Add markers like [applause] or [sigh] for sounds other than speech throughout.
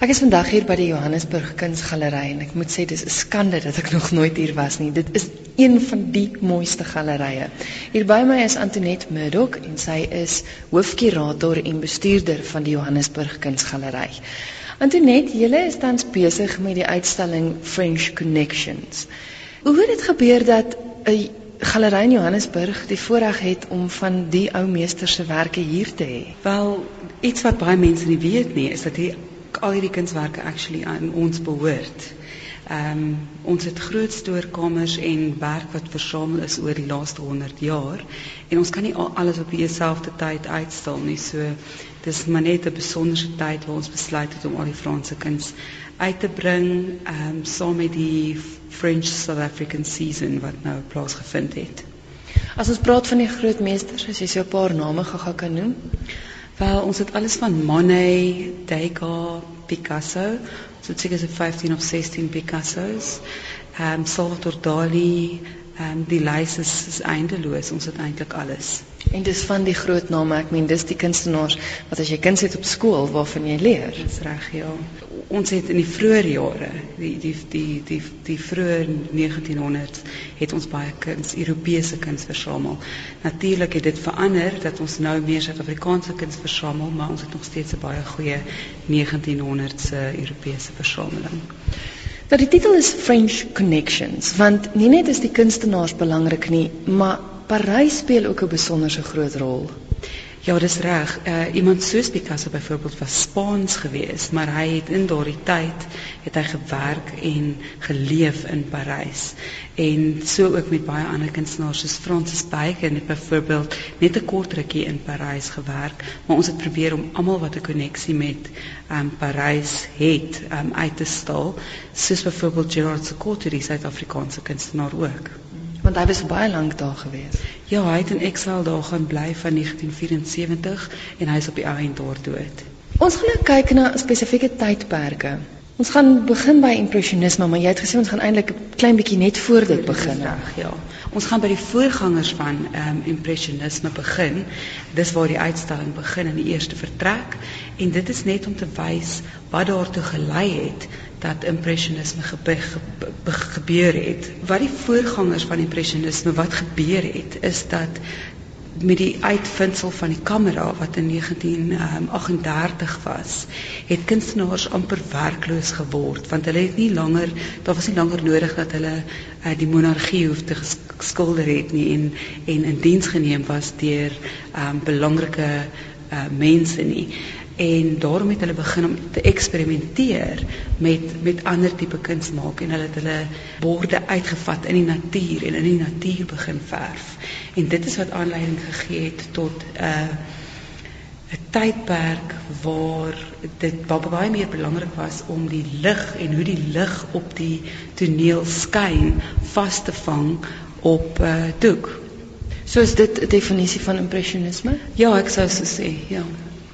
Ek is vandag hier by die Johannesburg Kunsgalery en ek moet sê dis 'n skande dat ek nog nooit hier was nie. Dit is een van die mooiste gallerye. Hier by my is Antoinette Murdoch en sy is hoofkurator en bestuurder van die Johannesburg Kunsgalery. Antoinette, julle is tans besig met die uitstalling French Connections. Hoe het dit gebeur dat 'n galery in Johannesburg die voorreg het om van die ou meester se werke hier te hê? Wel, iets wat baie mense nie weet nie, is dat hier al hierdie kunswerke actually aan ons behoort. Ehm um, ons het groot stoorkamers en werk wat versamel is oor die laaste 100 jaar en ons kan nie al alles op dieselfde tyd uitstal nie. So dis maar net 'n besondere tyd waar ons besluit het om al die Franse kuns uit te bring ehm um, saam met die French South African season wat nou plaasgevind het. As ons praat van die groot meesters, as jy so 'n paar name gou kan noem. Wel, ons het alles van Monet, Degas, Picasso, so seker so 15 of 16 Picassos. Ehm um, Salvador Dali, ehm um, die lys is, is eindeloos. Ons het eintlik alles. En dis van die groot name, ek meen dis die kunstenaars wat as jy kind sit op skool waarvan jy leer. Dis reg, ja. Ons het in die vroeë jare, die die die die die vroeë 1900s het ons baie kuns, Europese kuns versamel. Natuurlik het dit verander dat ons nou meer Suid-Afrikaanse kuns versamel, maar ons het nog steeds 'n baie goeie 1900s Europese versameling. Nou die titel is French Connections, want nie net is die kunstenaars belangrik nie, maar Parys speel ook 'n besonderse groot rol. Ja, dis reg. Uh iemand soos Picasso byvoorbeeld was Spaans geweest, maar hy het in daardie tyd het hy gewerk en geleef in Parys. En so ook met baie ander kunstenaars soos Francis Bacon het byvoorbeeld net 'n kort rukkie in Parys gewerk, maar ons het probeer om almal wat 'n koneksie met um Parys het um uit te stal, soos byvoorbeeld Gerard Sekoto, die Suid-Afrikaanse kunstenaar ook want hy was baie lank daar gewees. Ja, hy het in Excel daar gaan bly van 1974 en hy is op die eind daar dood. Ons gaan nou kyk na spesifieke tydperke. Ons gaan begin by impressionisme, maar jy het gesê ons gaan eintlik 'n klein bietjie net voor dit begin. Ja. Ons gaan by die voorgangers van ehm um, impressionisme begin. Dis waar die uitstalling begin in die eerste vertrek en dit is net om te wys wat daartoe gelei het dat impressionisme gebeur, gebeur het. Wat die voorgangers van impressionisme wat gebeur het is dat met die uitvinding van die kamera wat in 1938 was, het kunstenaars amper werkloos geword want hulle het nie langer daar was nie langer nodig dat hulle uh, die monargie hoef te skilder het nie en en in diens geneem was deur um, belangrike uh, mense nie en daarom het hulle begin om te eksperimenteer met met ander tipe kuns maak en hulle het hulle borde uitgevat in die natuur en in die natuur begin verf. En dit is wat aanleiding gegee het tot 'n uh, 'n tydperk waar dit baie meer belangrik was om die lig en hoe die lig op die toneel skyn vas te vang op 'n uh, doek. So is dit 'n definisie van impressionisme? Ja, ek sou so sê, ja.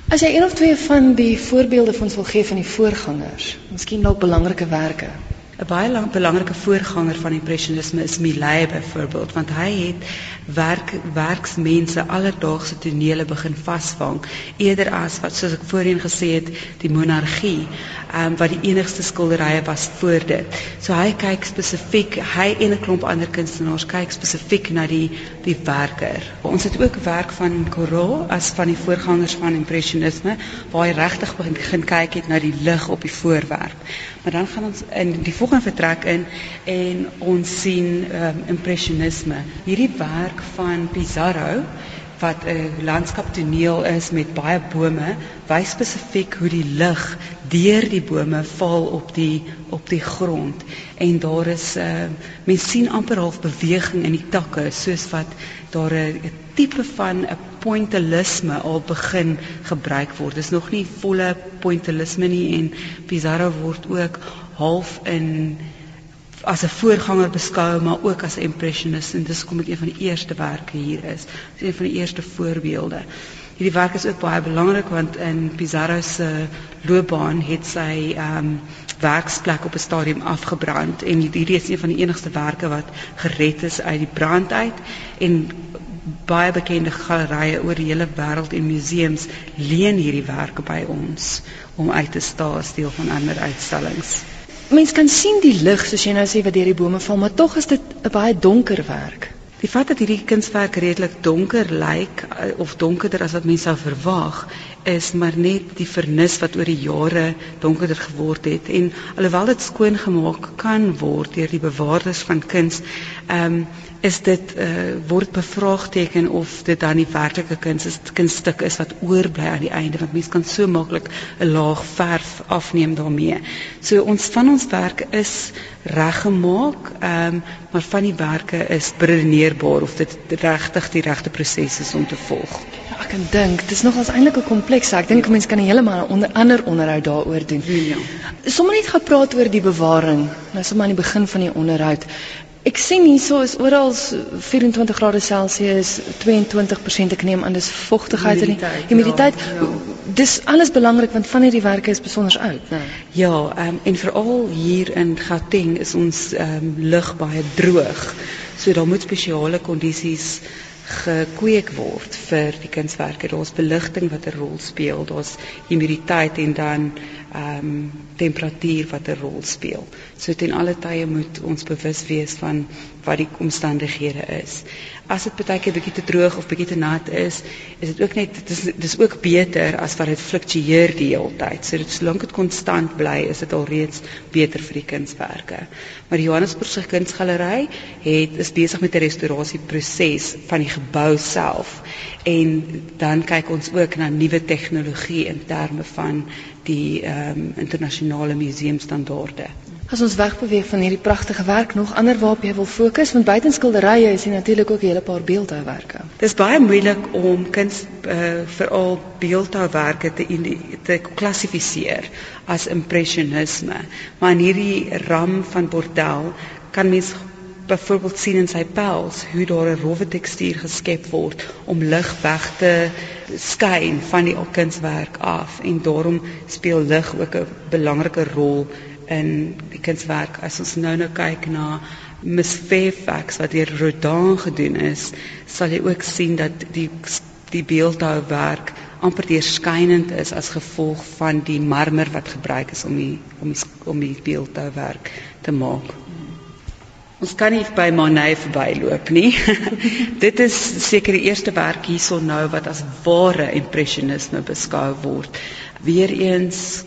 As jy een of twee van die voorbeelde van ons wil gee van die voorgangers, miskien dalk belangrike werke. 'n Baie lang belangrike voorganger van impressionisme is Millet byvoorbeeld, want hy het werk werksmense alledaagse tonele begin vasvang eerder as wat soos ek voorheen gesê het, die monargie, ehm um, wat die enigste skilderye was voor dit. So hy kyk spesifiek, hy en 'n klomp ander kunstenaars kyk spesifiek na die die werker. Ons het ook werk van Corot as van die voorgangers van impressionisme waar hy regtig begin kyk het na die lig op die voorwerp. Maar dan gaan ons in die volgende vertrek in en ons sien um, impressionisme. Hierdie werk van Pizarro wat 'n landskaptoneel is met baie bome, wys spesifiek hoe die lig deur die bome val op die op die grond en daar is uh, mens sien amper half beweging in die takke soos wat daar 'n tipe van 'n pointillisme al begin gebruik word. Dis nog nie volle pointillisme nie en Pizarro word ook half in as 'n voorganger beskou maar ook as 'n impressionist en dis kom dit een van die eerste werke hier is. Dis een van die eerste voorbeelde. Hierdie werk is ook baie belangrik want in Pizarro se loopbaan het sy ehm um, werksplek op 'n stadium afgebrand en hierdie is een van die enigste werke wat gered is uit die brand uit en baie bekende gallerye oor die hele wêreld en museums leen hierdiewerke by ons om uit te staan as deel van ander uitstallings. Mens kan sien die lig soos jy nou sê wat deur die bome val, maar tog is dit 'n baie donker werk. Die feit dat hierdie kunswerk redelik donker lyk eh, of donkerder as wat mense sou verwag, is maar net die vernis wat oor die jare donkerder geword het en alhoewel dit skoon gemaak kan word deur die bewaarders van kuns, ehm um, is dit uh, word bevraagteken of dit dan die werklike kuns is kunststuk is wat oorbly aan die einde want mense kan so maklik 'n laag verf afneem daarmee. So ons van ons werk is reggemaak, ehm um, maar van die werke is beredeneerbaar of dit regtig die regte proses is om te volg. Ja, ek kan dink, dit is nogals eintlik 'n kompleks saak. Ek dink ja. mense kan heeltemal 'n onder ander onderhoud daaroor doen. Ja. Sommige net gepraat oor die bewaring. Nou sommer aan die begin van die onderhoud. Ek sien hierso is oral 24 grade Celsius, 22% ek neem aan dis vogtigheid en humiditeit. Ja, ja. Dis alles belangrik want van hierdie werke is besonder oud, né? Ja, um, en veral hier in Gauteng is ons um, lug baie droog. So daar moet spesiale kondisies gekweek word vir die kunswerke. Daar's beligting wat 'n rol speel, daar's humiditeit en dan ehm um, temperatuur wat 'n rol speel. So ten alle tye moet ons bewus wees van wat die omstandighede is. As dit baie keer bietjie te droog of bietjie te nat is, is dit ook net dis dis ook beter as wat dit fluktueer die hele tyd. So dit solank dit konstant bly, is dit alreeds beter vir die kunswerke. Maar Johannesburg se kunsgalery het is besig met 'n restaurasieproses van die gebou self. En dan kyk ons ook na nuwe tegnologie in terme van die ehm um, internasionale museumstandaarde. As ons wegbeweeg van hierdie pragtige werk nog ander waarop jy wil fokus want buiten skilderye is hier natuurlik ook 'n hele paar beeldhouwerke. Dit is baie moeilik om kuns uh, veral beeldhouwerke te te klassifiseer as impressionisme. Maar in hierdie ram van bordel kan mens byvoorbeeld sien in sy pels hoe daar 'n rowwe tekstuur geskep word om lig weg te skyn van die kunswerk af en daarom speel lig ook 'n belangrike rol in die kunswerk as ons nou nou kyk na Miss Fairfax wat deur Rodin gedoen is sal jy ook sien dat die die beeldhouwerk amper deurskynend is as gevolg van die marmer wat gebruik is om die om die om die beeldhouwerk te maak. Ons kan nie by Manet verbyloop nie. [laughs] Dit is seker die eerste werk hierson nou wat as ware impressionisme beskou word. Weereens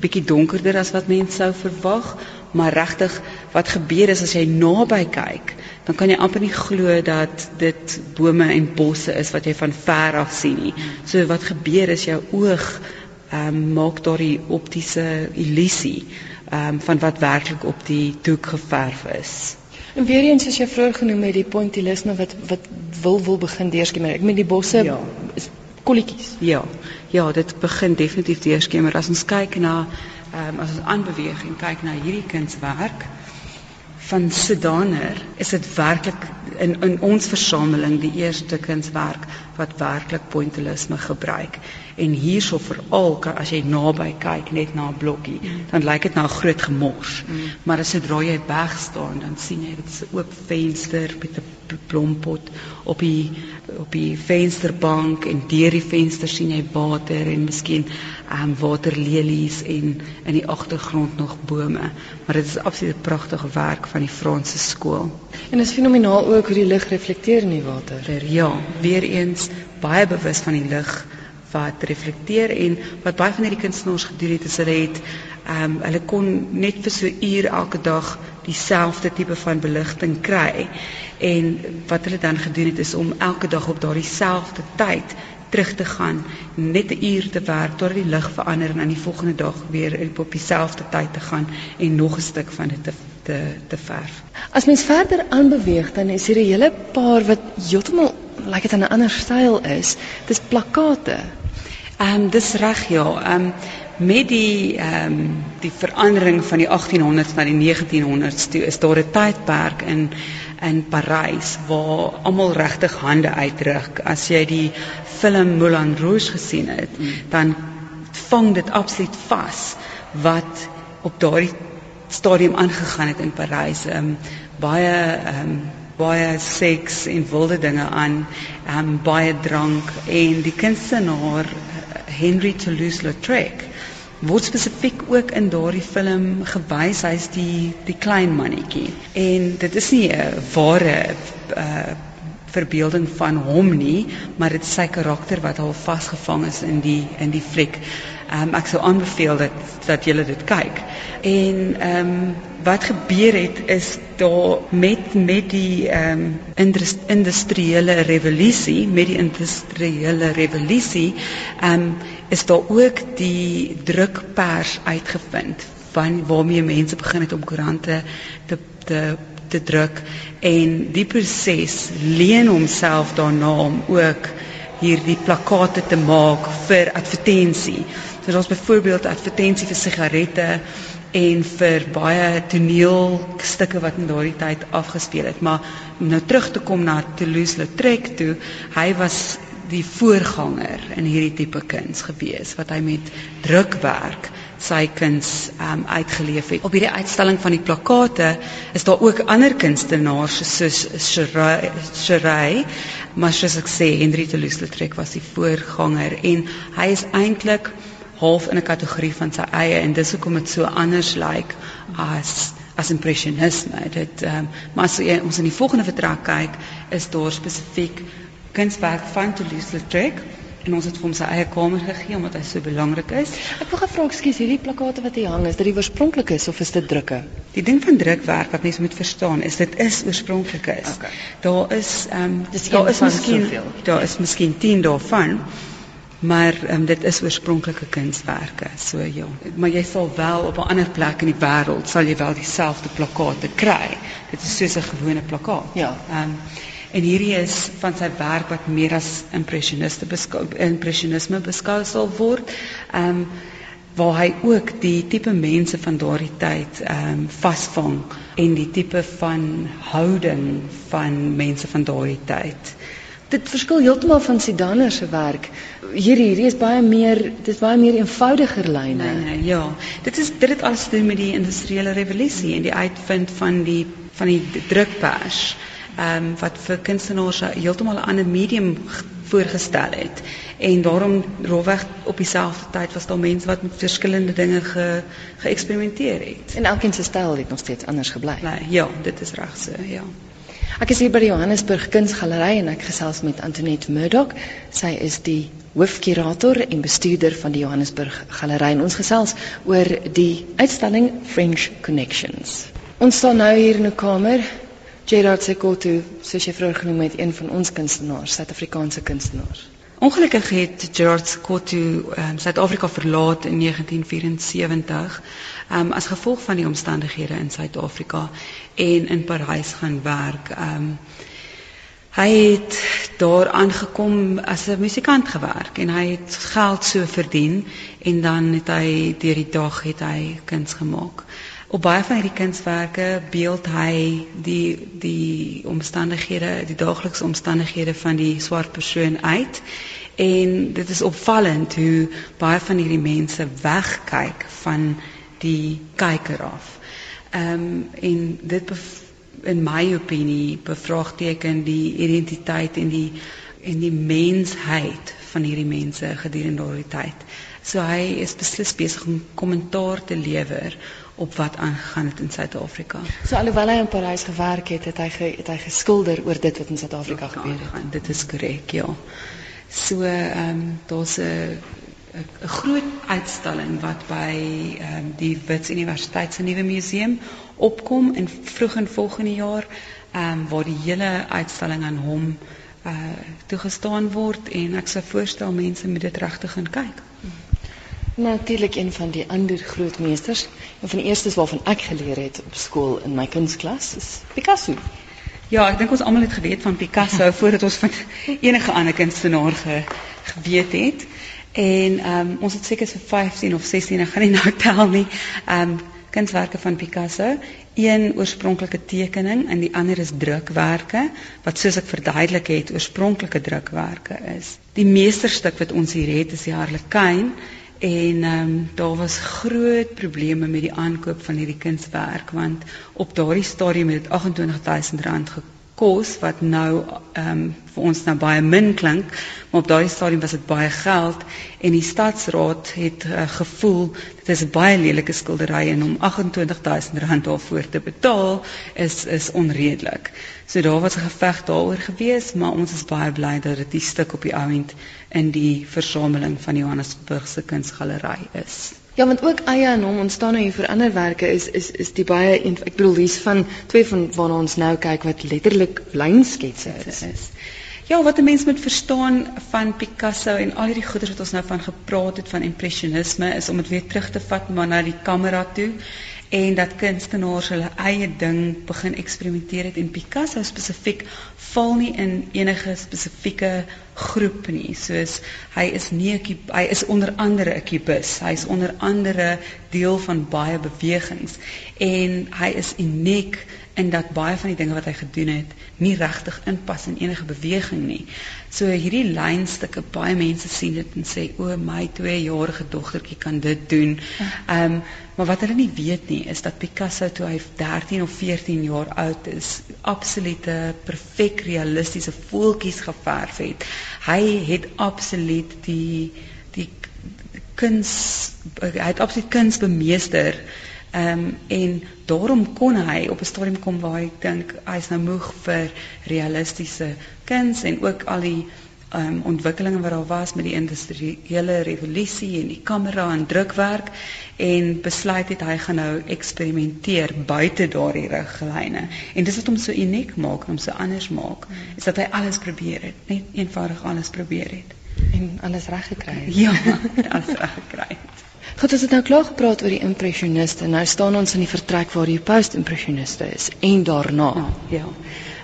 bietjie donkerder as wat mense sou verwag, maar regtig wat gebeur is as jy naby kyk, dan kan jy amper nie glo dat dit bome en bosse is wat jy van ver af sien nie. So wat gebeur is jou oog ehm um, maak daardie optiese illusie um, van wat werklik op die doek geverf is. En weer eens as jy vroeër genoem het die pointillisme wat wat wil wil begin deurskemer. Ek meen die bosse ja. is kolletjies. Ja. Ja, dit begin definitief deurskemer. As ons kyk na ehm um, as ons aanbeweeg en kyk na hierdie kunswerk van Sedaner is dit werklik in in ons versameling die eerste kunswerk wat werklik pointillisme gebruik. En hierso veral as jy naby kyk net na 'n blokkie mm. dan lyk dit na 'n groot gemors. Mm. maar as sodra jy weg staan dan sien jy dit is 'n oop venster met 'n blompot op die op die vensterbank en deur die venster sien jy water en miskien ehm um, waterlelies en in die agtergrond nog bome. Maar dit is absoluut 'n pragtige werk van die Franse skool. En is fenomenaal ook hoe die lig reflekteer in die water. Ja weer eens baie bewus van die lig wat reflekteer en wat baie van hierdie kunstenaars gedoen het is hulle het ehm um, hulle kon net vir so 'n uur elke dag dieselfde tipe van beligting kry en wat hulle dan gedoen het is om elke dag op daardie selfde tyd terug te gaan net 'n uur te werk tot die lig verander en aan die volgende dag weer op dieselfde tyd te gaan en nog 'n stuk van dit te te te verf. As mens verder aanbeweeg dan is hier 'n hele paar wat heeltemal lyk like dit 'n ander styl is. Dis plakate. Ehm um, dis reg ja. Ehm um, met die ehm um, die verandering van die 1800s na die 1900s toe is daar 'n tydperk in in Parys waar almal regtig hande uitdruk. As jy die film Moulin Rouge gesien het, mm. dan vang dit absoluut vas wat op daardie stadium aangegaan het in Parys. Ehm um, baie ehm um, baie seks en wilde dinge aan, um baie drank en die kunstenaar Henry Toulouse-Lautrec word spesifiek ook in daardie film gewys. Hy's die die klein mannetjie. En dit is nie 'n ware uh verbeelding van hom nie, maar dit is sy karakter wat al vasgevang is in die in die fliek. Ehm um, ek sou aanbeveel dat dat julle dit kyk. En ehm um, wat gebeur het is daar met met die ehm um, industriële revolusie, met die industriële revolusie, ehm um, is daar ook die drukpers uitgevind van waarmee mense begin het om koerante te te te druk en die proses leen homself daarna om ook hierdie plakate te maak vir advertensie. So daar's byvoorbeeld advertensie vir sigarette en vir baie toneelstukke wat in daardie tyd afgespeel het. Maar om nou terug te kom na Toulouse-Lautrec toe, hy was die voorganger in hierdie tipe kuns gewees wat hy met drukwerk sy kuns um, uitgeleef het. Op hierdie uitstalling van die plakate is daar ook ander kunstenaars soos Cheray, maar soos ek sê Henri Toulouse-Lautrec was die voorganger en hy is eintlik half in 'n kategorie van sy eie en dis hoekom dit so anders lyk like as as impressionisme. Dit um, maar as jy ons in die volgende vertrek kyk, is daar spesifiek kunswerk van Toulouse-Lautrec en ons het vir hom sy eie kamer gegee omdat hy so belangrik is. Ek wou gevra, ekskuus, hierdie plakate wat hier hang, is dit die oorspronklike is of is dit drukke? Die ding van drukwerk wat mense moet verstaan is dit is oorspronklik is. Okay. Daar is ehm um, daar is miskien daar is miskien 10 daarvan maar um, dit is oorspronklike kunswerke so ja maar jy sal wel op 'n ander plek in die wêreld sal jy wel dieselfde plakate kry dit is soos 'n gewone plakkaat ja um, en hierdie is van sy werk wat meer as impressioniste beskou impressionisme beskou sal word um, waar hy ook die tipe mense van daardie tyd ehm um, vasvang en die tipe van houding van mense van daardie tyd dit verskil heeltemal van Sidaner se werk. Hierdie hierdie is baie meer dit is baie meer eenvoudiger lyne. Nee, nee, ja. Dit is dit het alles te doen met die industriële revolusie en die uitvind van die van die drukpers. Ehm um, wat vir kunstenaars heeltemal 'n ander medium voorgestel het. En daarom rowweg op dieselfde tyd was daar mense wat met verskillende dinge ge geëksperimenteer het. En elkeen se styl het nog steeds anders gebly. Nee, ja, dit is reg so, ja. Ek is hier by die Johannesburg Kunsgalery en ek gesels met Antoinette Murdoch. Sy is die hoofkurator en bestuurder van die Johannesburg Galery en ons gesels oor die uitstalling French Connections. Ons staan nou hier in 'n kamer. Gerard Sekoto, soos jy vroeër genoem het, een van ons kunstenaars, Suid-Afrikaanse kunstenaars. Ongelukkig het Gerard Sekoto um, Suid-Afrika verlaat in 1974 um, as gevolg van die omstandighede in Suid-Afrika en in Parys gaan werk. Um, hy het daar aangekom as 'n musikant gewerk en hy het geld so verdien en dan het hy deur die dag het hy kuns gemaak. Op baie van hierdie kunswerke beeld hy die die omstandighede, die daaglikse omstandighede van die swart persoon uit. En dit is opvallend hoe baie van hierdie mense wegkyk van die kyker af. Ehm um, en dit in my opinie bevraagteken die identiteit en die en die mensheid van hierdie mense gedurende daardie tyd. So hy is beslis besig om kommentaar te lewer op wat aangegaan het in Suid-Afrika. So alhoewel hy in Parys gewerk het, het hy ge, het hy geskilder oor dit wat in Suid-Afrika gebeur het. Dit is korrek, ja. So ehm um, daar's 'n 'n groot uitstalling wat by ehm um, die Wits Universiteit se nuwe museum opkom in vroeg in volgende jaar ehm um, waar die hele uitstalling aan hom uh toegestaan word en ek sou voorstel mense moet dit regtig gaan kyk. Natuurlik een van die ander groot meesters, een van die eerstes waarvan ek geleer het op skool in my kunstklas is Picasso. Ja, ek dink ons almal het geweet van Picasso [laughs] voordat ons van enige ander kunstenaar ge, geweet het. En ehm um, ons het seker so 15 of 16, ek gaan nie nou [laughs] tel nie. Ehm um, kunswerke van Picasso, een oorspronklike tekening en die ander is drukwerke wat soos ek verduidelik het, oorspronklike drukwerke is. Die meesterstuk wat ons hier het is die Harlekin en ehm um, daar was groot probleme met die aankoop van hierdie kunswerk want op daardie stadium het dit R28000 ge kos wat nou ehm um, vir ons nou baie min klink, maar op daai stadium was dit baie geld en die stadsraad het uh, gevoel dit is 'n baie lelike skildery en om R28000 daarvoor te betaal is is onredelik. So daar was 'n geveg daaroor gewees, maar ons is baie bly dat dit die stuk op die ouend in die versameling van Johannesburg se kunsgalery is. Ja, want ook eie aan hom ontstaan nou hier vir ander werke is is is die baie ek bedoel hier's van twee van waarna ons nou kyk wat letterlik lynsketse is. is. Ja, wat 'n mens moet verstaan van Picasso en al hierdie goeders wat ons nou van gepraat het van impressionisme is om dit weer terug te vat maar na die kamera toe en dat kunstenaars hulle eie ding begin eksperimenteer het. En Picasso spesifiek val nie in enige spesifieke groep nie. Soos hy is nie hy is onder andere 'n kubus hy is onder andere deel van baie bewegings. En hy is uniek en dat baie van die dinge wat hy gedoen het nie regtig inpas in enige beweging nie. So hierdie lynstukke baie mense sien dit en sê o my 2-jarige dogtertjie kan dit doen. Ehm um, maar wat hulle nie weet nie is dat Picasso toe hy 13 of 14 jaar oud is, absolute perfek realistiese voeltjies geverf het. Hy het absoluut die die kuns hy het absoluut kuns bemeester. Um, en daarom kon hy op 'n stadium kom waar hy dink hy's nou moeg vir realistiese kuns en ook al die um, ontwikkelinge wat daar was met die industriële revolusie en die kamera en drukwerk en besluit het hy gaan nou eksperimenteer buite daardie riglyne. En dis wat hom so uniek maak, hom so anders maak, is dat hy alles probeer het, net eenvoudig alles probeer het en alles reg gekry het. Ja, [laughs] alles reg gekry het. Goed, ons het nou klaar gepraat oor die impressioniste. Nou staan ons in die vertrek waar die post-impressioniste is en daarna. Ja. ja.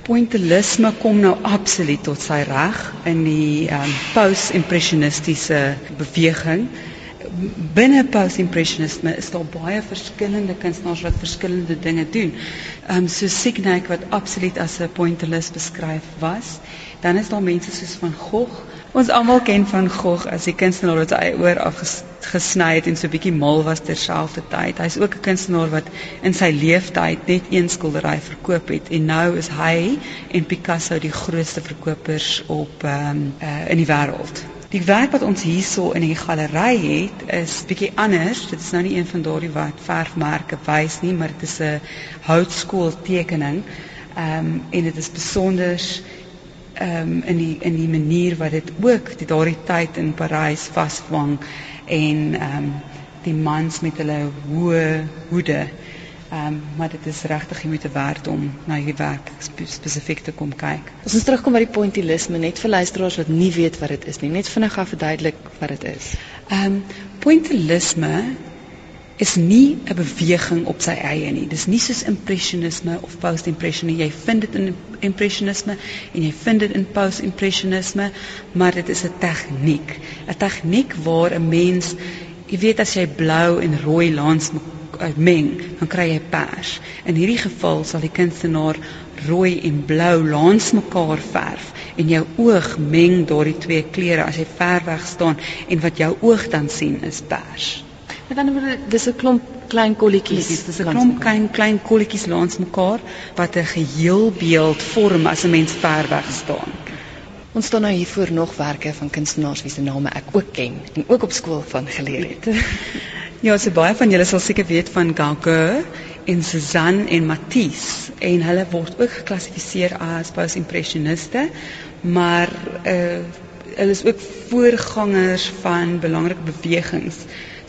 Pointillisme kom nou absoluut tot sy reg in die um, post-impressionistiese beweging. Binne post-impressionisme is daar baie verskillende kunstenaars wat verskillende dinge doen. Ehm um, so Signac wat absoluut as 'n pointillist beskryf was. Dan is daar mense soos van Gogh Ons almal ken van Gogh as die kunstenaar wat sy oor afgesny het en so bietjie mal was terselfdertyd. Hy's ook 'n kunstenaar wat in sy lewenstyd net een skildery verkoop het en nou is hy en Picasso die grootste verkopers op um, uh, in die wêreld. Die werk wat ons hierso in die galery het is bietjie anders. Dit is nou nie een van daardie wat verfmerke wys nie, maar dit is 'n houtskool tekening. Ehm um, en dit is besonder ehm um, in die in die manier wat dit ook die daardie tyd in Parys vasvang en ehm um, die mans met hulle hoë hoede. Ehm um, maar dit is regtig jy moet werd om na hierdie werk spesifiek te kom kyk. Ons moet terugkom by die pointillisme net vir luisteraars wat nie weet wat dit is nie. Net vinnig gou verduidelik wat dit is. Ehm um, pointillisme is nie 'n beweging op sy eie nie. Dis nie soos impressionisme of post-impressionisme. Jy vind dit in impressionisme en jy vind dit in post-impressionisme, maar dit is 'n tegniek. 'n Tegniek waar 'n mens, jy weet as jy blou en rooi langs meng, dan kry jy pers. In hierdie geval sal die kunstenaar rooi en blou langs mekaar verf en jou oog meng daardie twee kleure as jy ver weg staan en wat jou oog dan sien is pers. Met ander woorde, dis 'n klomp klein kolletjies. Dis 'n klomp klein klein kolletjies langs mekaar wat 'n geheel beeld vorm as 'n mens ver weg staan. Ons staan nou hier voor nog werke van kunstenaars wie se name ek ook ken en ook op skool van geleer het. ja, so baie van julle sal seker weet van Gauguin en Cézanne en Matisse en hulle word ook geklassifiseer as post-impressioniste, maar uh hulle is ook voorgangers van belangrike bewegings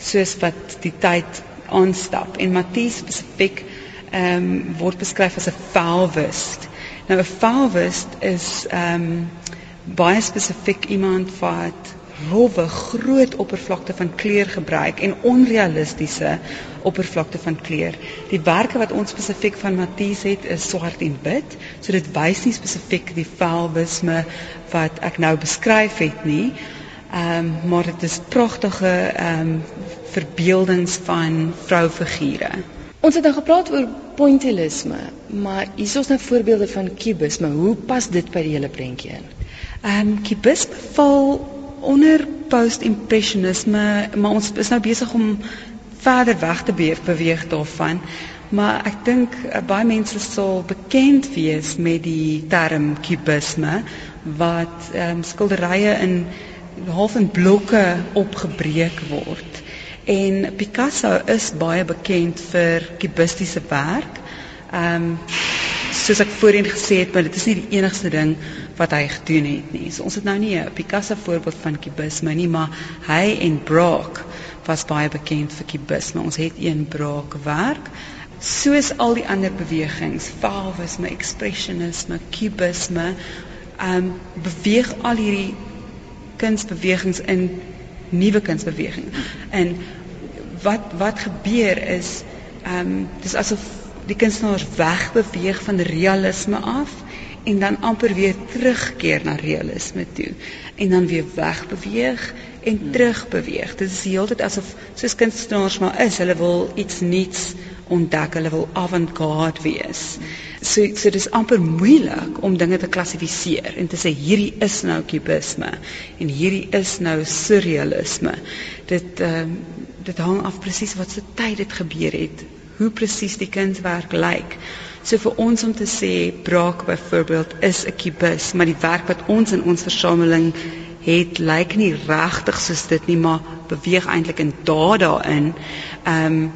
soos wat die tyd aanstap en Matthys spesifiek ehm um, word beskryf as 'n Fauwist. Nou 'n Fauwist is ehm um, baie spesifiek iemand wat rowwe groot oppervlakte van kleur gebruik en onrealistiese oppervlakte van kleur. Die werke wat ons spesifiek van Matthys het is swart en wit, so dit wys nie spesifiek die Fauwisme wat ek nou beskryf het nie. Ehm um, maar dit is pragtige ehm um, verbeeldings van vroufigure. Ons het nou gepraat oor pointillisme, maar hier is ons nou voorbeelde van kubisme. Hoe pas dit by die hele prentjie in? Ehm um, kubisme val onder post-impressionisme, maar ons is nou besig om verder weg te beweeg, beweeg daarvan. Maar ek dink uh, baie mense sal bekend wees met die term kubisme wat ehm um, skilderye in half in blokke opgebreek word. En Picasso is baie bekend vir kubistiese werk. Ehm um, soos ek voorheen gesê het, maar dit is nie die enigste ding wat hy gedoen het nie. So ons het nou nie 'n Picasso voorbeeld van kubisme nie, maar hy en Braque was baie bekend vir kubisme. Ons het een Braque werk soos al die ander bewegings, fauvisme, expressionisme, kubisme, ehm um, beweeg al hierdie kunsbewegings in nuwe kunsbewegings. En wat wat gebeur is ehm um, dis asof die kunstenaars wegbeweeg van realisme af en dan amper weer terugkeer na realisme toe en dan weer wegbeweeg en hmm. terugbeweeg. Dit is heeltyd asof soos kunstenaars maar is, hulle wil iets nuuts ontdek, hulle wil avant-garde wees. So so dis amper moeilik om dinge te klassifiseer en te sê hierdie is nou kubisme en hierdie is nou surrealisme. Dit ehm um, dit hang af presies wat se tyd dit gebeur het hoe presies die kunswerk lyk. So vir ons om te sê Braak byvoorbeeld is 'n kubus, maar die werk wat ons in ons versameling het lyk nie regtig soos dit nie, maar beweeg eintlik in daad daarin. Ehm um,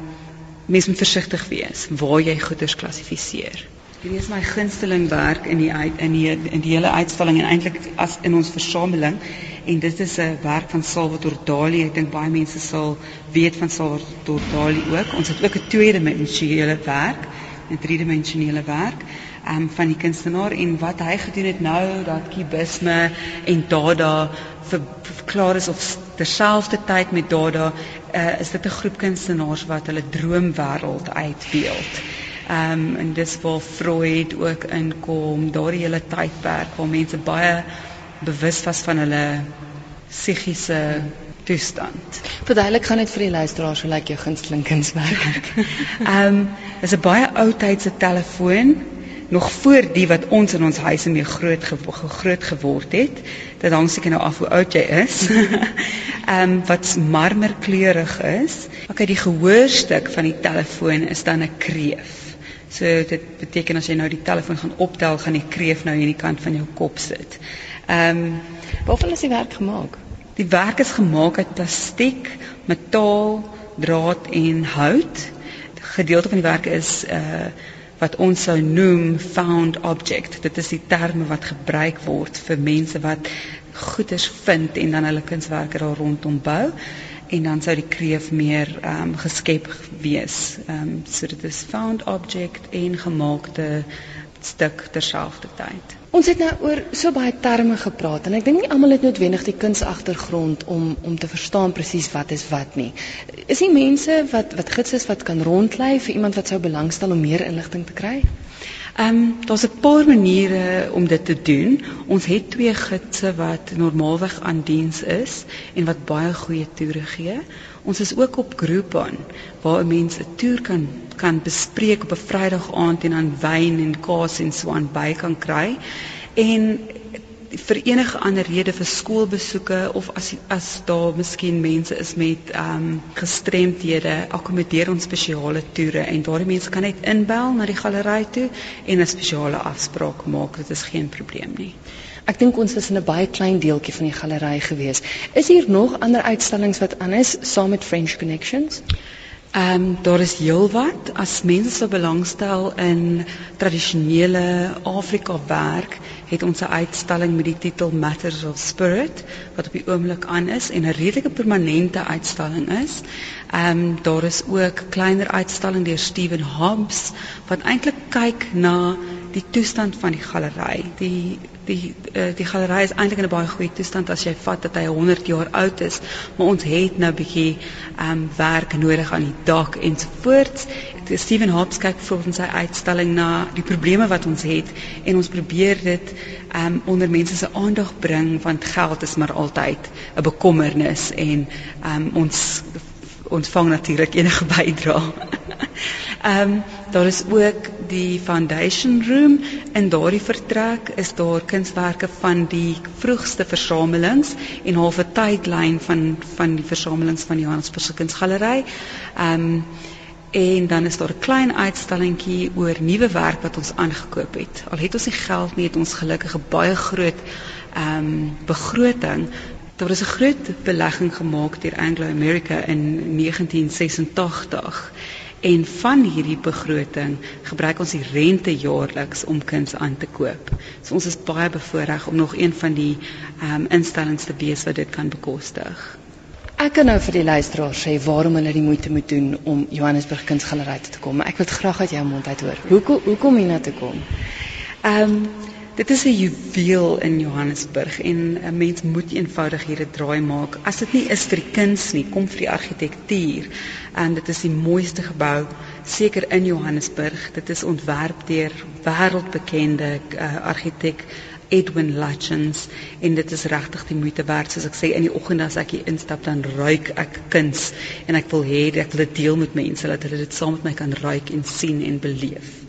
mens moet versigtig wees waar jy goeders klassifiseer. Hierdie is my gunsteling werk in die in die in die hele uitstalling en eintlik as in ons versameling en dit is 'n werk van Salvador Dali. Ek dink baie mense sal weet van Salvador Dali ook. Ons het ook 'n tweedimensionele werk, 'n driedimensionele werk um, van die kunstenaar en wat hy gedoen het nou dat kubisme en Dada verklaar is of terselfdertyd met Dada uh, is dit 'n groep kunstenaars wat hulle droomwêreld uitbeeld. Ehm um, en dis waar Freud ook inkom, daardie hele tydperk waar mense baie bewus was van hulle psigiese toestand. Verduidelik gaan net vir die luisteraars hoe lyk jou gunsteling kunswerk? [laughs] Ehm um, is 'n baie ou tydse telefoon nog voor die wat ons in ons huise mee groot ge groot geword het. Dit hang seker nou af hoe oud jy is. [laughs] Ehm um, wat marmerkleurig is. Okay, die gehoorstuk van die telefoon is dan 'n kreef. So dit beteken as jy nou die telefoon gaan optel, gaan die kreef nou hier aan die kant van jou kop sit. Ehm um, waarvan is die werk gemaak? Die werk is gemaak uit plastiek, metaal, draad en hout. Die gedeelte van die werk is uh wat ons sou noem found object. Dit is die terme wat gebruik word vir mense wat goeders vind en dan hulle kunswerke daar rondom bou en dan sou die kreef meer ehm um, geskep wees. Ehm um, so dit is found object en gemaakte stuk terselfdertyd. Ons het nou oor so baie terme gepraat en ek dink nie almal het noodwendig die kunsagtergrond om om te verstaan presies wat is wat nie. Is die mense wat wat gids is wat kan rondlei vir iemand wat sou belangstel om meer inligting te kry? Ehm um, daar's 'n paar maniere om dit te doen. Ons het twee gidse wat normaalweg aan diens is en wat baie goeie toere gee. Ons is ook op Groupon waar 'n mens 'n toer kan kan bespreek op 'n Vrydag aand en dan wyn en kaas en so aan by kan kry. En vir enige ander rede vir skoolbesoeke of as as daar miskien mense is met ehm um, gestremthede, akkommodeer ons spesiale toere en daardie mense kan net inbel na die galery toe en 'n spesiale afspraak maak. Dit is geen probleem nie. Ek dink ons was in 'n baie klein deeltjie van die galery gewees. Is hier nog ander uitstallings wat aan is saam met French Connections? Ehm um, daar is heelwat as mense belangstel in tradisionele Afrika werk, het ons 'n uitstalling met die titel Matters of Spirit wat op die oomblik aan is en 'n redelike permanente uitstalling is. Ehm um, daar is ook kleiner uitstalling deur Steven Hobbs wat eintlik kyk na die toestand van die galery. Die die uh, die galery is eintlik in 'n baie goeie toestand as jy vat dat hy 100 jaar oud is, maar ons het nou 'n bietjie ehm um, werk nodig aan die dak ensovoorts. Steven Hobbs kyk volgens sy uitstalling na die probleme wat ons het en ons probeer dit ehm um, onder mense se aandag bring want geld is maar altyd 'n bekommernis en ehm um, ons ontvang natuurlik enige bydrae. [laughs] Ehm um, daar is ook die foundation room in daardie vertrek is daar kunswerke van die vroegste versamelings en halfe tydlyn van van die versamelings van Johannesburg Kunsgalery. Ehm um, en dan is daar 'n klein uitstallingkie oor nuwe werk wat ons aangekoop het. Al het ons nie geld nie, het ons gelukkig 'n baie groot ehm um, begroting. Daar is 'n groot belegging gemaak deur Anglo America in 1986 en van hierdie begroting gebruik ons die rente jaarliks om kuns aan te koop. So ons is baie bevoordeel om nog een van die ehm um, instellings te wees wat dit kan bekostig. Ek kan nou vir die luisteraars sê waarom hulle die moeite moet doen om Johannesburg Kunsgalery te kom. Ek wil graag uit jou mond uit hoor. Hoekom hoekom hier na toe kom? Ehm um, dit is 'n juweel in Johannesburg en 'n mens moet eenvoudig hier 'n draai maak. As dit nie is vir die kuns nie, kom vir die argitektuur. En dit is die mooiste gebou seker in Johannesburg. Dit is ontwerp deur wêreldbekende uh, argitek Edwin Lutchens en dit is regtig die moeite werd soos ek sê in die oggend as ek hier instap dan ruik ek kuns en ek wil hê ek wil dit deel met mense dat hulle dit saam met my kan ruik en sien en beleef.